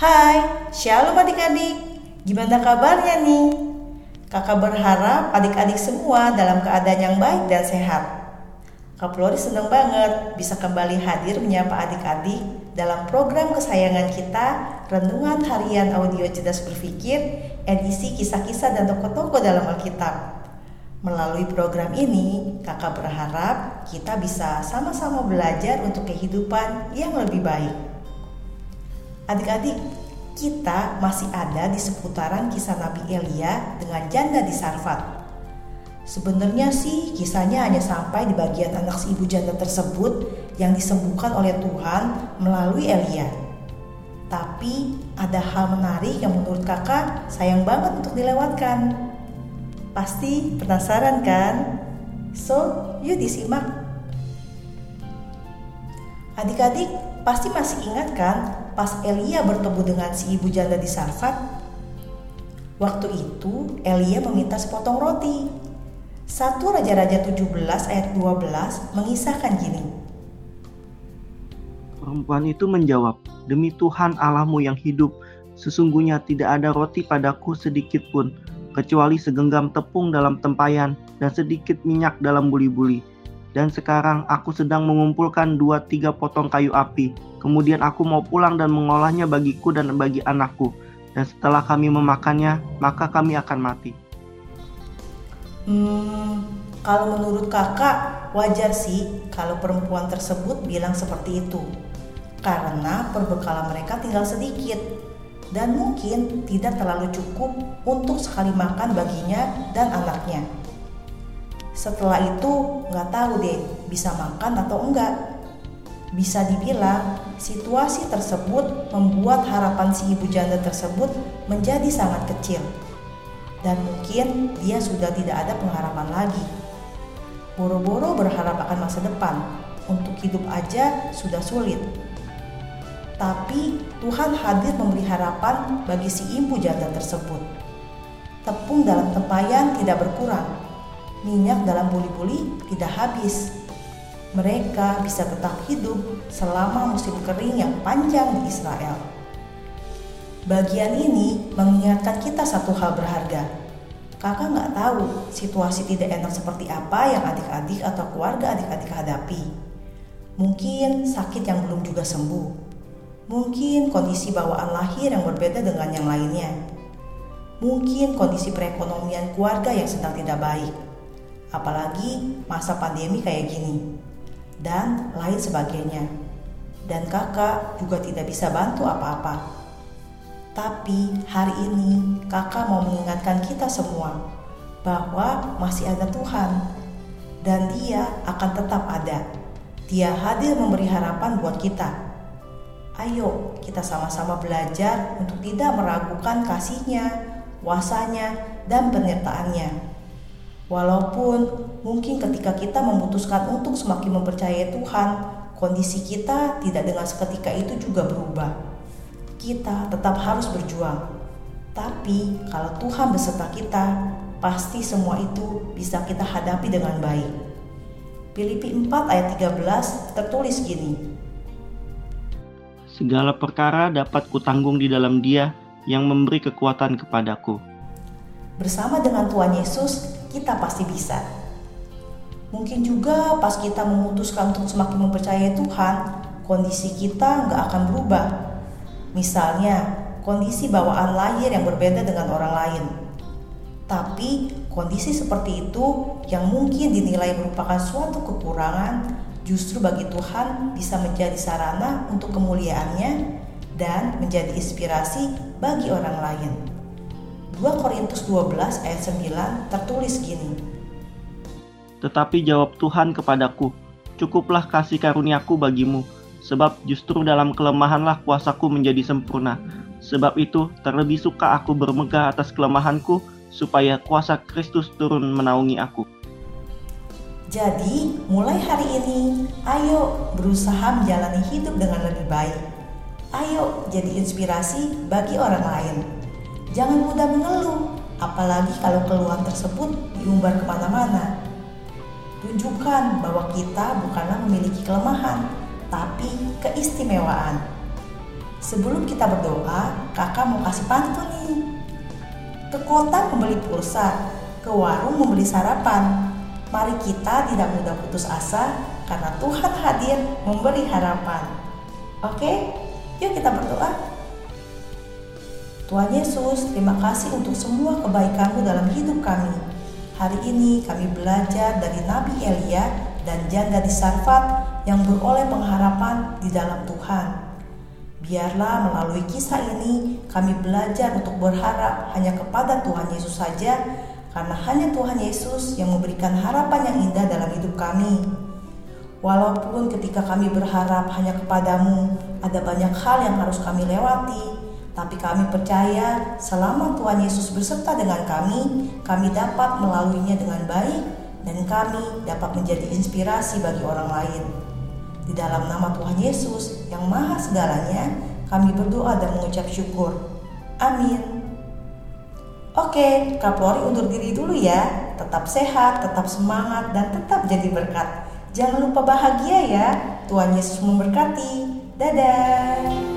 Hai, shalom adik-adik. Gimana kabarnya nih? Kakak berharap adik-adik semua dalam keadaan yang baik dan sehat. Kak Flori senang banget bisa kembali hadir menyapa adik-adik dalam program kesayangan kita Renungan Harian Audio Cerdas Berpikir edisi kisah-kisah dan tokoh-tokoh dalam Alkitab. Melalui program ini, kakak berharap kita bisa sama-sama belajar untuk kehidupan yang lebih baik. Adik-adik, kita masih ada di seputaran kisah Nabi Elia dengan janda di Sarfat. Sebenarnya sih kisahnya hanya sampai di bagian anak si ibu janda tersebut yang disembuhkan oleh Tuhan melalui Elia. Tapi ada hal menarik yang menurut kakak sayang banget untuk dilewatkan. Pasti penasaran kan? So, yuk disimak. Adik-adik pasti masih ingat kan pas Elia bertemu dengan si ibu janda di Sarfat? Waktu itu Elia meminta sepotong roti. Satu Raja-Raja 17 ayat 12 mengisahkan gini. Perempuan itu menjawab, Demi Tuhan Allahmu yang hidup, sesungguhnya tidak ada roti padaku sedikit pun, kecuali segenggam tepung dalam tempayan dan sedikit minyak dalam buli-buli. Dan sekarang aku sedang mengumpulkan dua tiga potong kayu api. Kemudian aku mau pulang dan mengolahnya bagiku dan bagi anakku. Dan setelah kami memakannya, maka kami akan mati. Hmm, kalau menurut kakak, wajar sih kalau perempuan tersebut bilang seperti itu. Karena perbekalan mereka tinggal sedikit dan mungkin tidak terlalu cukup untuk sekali makan baginya dan anaknya. Setelah itu nggak tahu deh bisa makan atau enggak. Bisa dibilang situasi tersebut membuat harapan si ibu janda tersebut menjadi sangat kecil. Dan mungkin dia sudah tidak ada pengharapan lagi. Boro-boro berharap akan masa depan, untuk hidup aja sudah sulit tapi Tuhan hadir memberi harapan bagi si ibu janda tersebut. Tepung dalam tempayan tidak berkurang, minyak dalam buli-buli tidak habis. Mereka bisa tetap hidup selama musim kering yang panjang di Israel. Bagian ini mengingatkan kita satu hal berharga. Kakak nggak tahu situasi tidak enak seperti apa yang adik-adik atau keluarga adik-adik hadapi. Mungkin sakit yang belum juga sembuh Mungkin kondisi bawaan lahir yang berbeda dengan yang lainnya. Mungkin kondisi perekonomian keluarga yang sedang tidak baik. Apalagi masa pandemi kayak gini. Dan lain sebagainya. Dan kakak juga tidak bisa bantu apa-apa. Tapi hari ini kakak mau mengingatkan kita semua bahwa masih ada Tuhan dan dia akan tetap ada. Dia hadir memberi harapan buat kita Ayo kita sama-sama belajar untuk tidak meragukan kasihnya, kuasanya, dan penyertaannya. Walaupun mungkin ketika kita memutuskan untuk semakin mempercayai Tuhan, kondisi kita tidak dengan seketika itu juga berubah. Kita tetap harus berjuang. Tapi kalau Tuhan beserta kita, pasti semua itu bisa kita hadapi dengan baik. Filipi 4 ayat 13 tertulis gini, Segala perkara dapat kutanggung di dalam Dia yang memberi kekuatan kepadaku. Bersama dengan Tuhan Yesus, kita pasti bisa. Mungkin juga pas kita memutuskan untuk semakin mempercayai Tuhan, kondisi kita nggak akan berubah. Misalnya, kondisi bawaan lahir yang berbeda dengan orang lain. Tapi kondisi seperti itu yang mungkin dinilai merupakan suatu kekurangan justru bagi Tuhan bisa menjadi sarana untuk kemuliaannya dan menjadi inspirasi bagi orang lain. 2 Korintus 12 ayat 9 tertulis gini. Tetapi jawab Tuhan kepadaku, cukuplah kasih karuniaku bagimu, sebab justru dalam kelemahanlah kuasaku menjadi sempurna. Sebab itu terlebih suka aku bermegah atas kelemahanku, supaya kuasa Kristus turun menaungi aku. Jadi, mulai hari ini, ayo berusaha menjalani hidup dengan lebih baik. Ayo jadi inspirasi bagi orang lain. Jangan mudah mengeluh, apalagi kalau keluhan tersebut diumbar ke mana-mana. Tunjukkan bahwa kita bukanlah memiliki kelemahan, tapi keistimewaan. Sebelum kita berdoa, kakak mau kasih pantun nih. Ke kota membeli pulsa, ke warung membeli sarapan. Mari kita tidak mudah putus asa karena Tuhan hadir memberi harapan. Oke, yuk kita berdoa. Tuhan Yesus, terima kasih untuk semua kebaikanmu dalam hidup kami. Hari ini kami belajar dari Nabi Elia dan janda di Sarfat yang beroleh pengharapan di dalam Tuhan. Biarlah melalui kisah ini kami belajar untuk berharap hanya kepada Tuhan Yesus saja karena hanya Tuhan Yesus yang memberikan harapan yang indah dalam hidup kami. Walaupun ketika kami berharap hanya kepadamu, ada banyak hal yang harus kami lewati, tapi kami percaya selama Tuhan Yesus berserta dengan kami, kami dapat melaluinya dengan baik dan kami dapat menjadi inspirasi bagi orang lain. Di dalam nama Tuhan Yesus yang maha segalanya, kami berdoa dan mengucap syukur. Amin. Oke, Kak Flori undur diri dulu ya. Tetap sehat, tetap semangat, dan tetap jadi berkat. Jangan lupa bahagia ya. Tuhan Yesus memberkati. Dadah.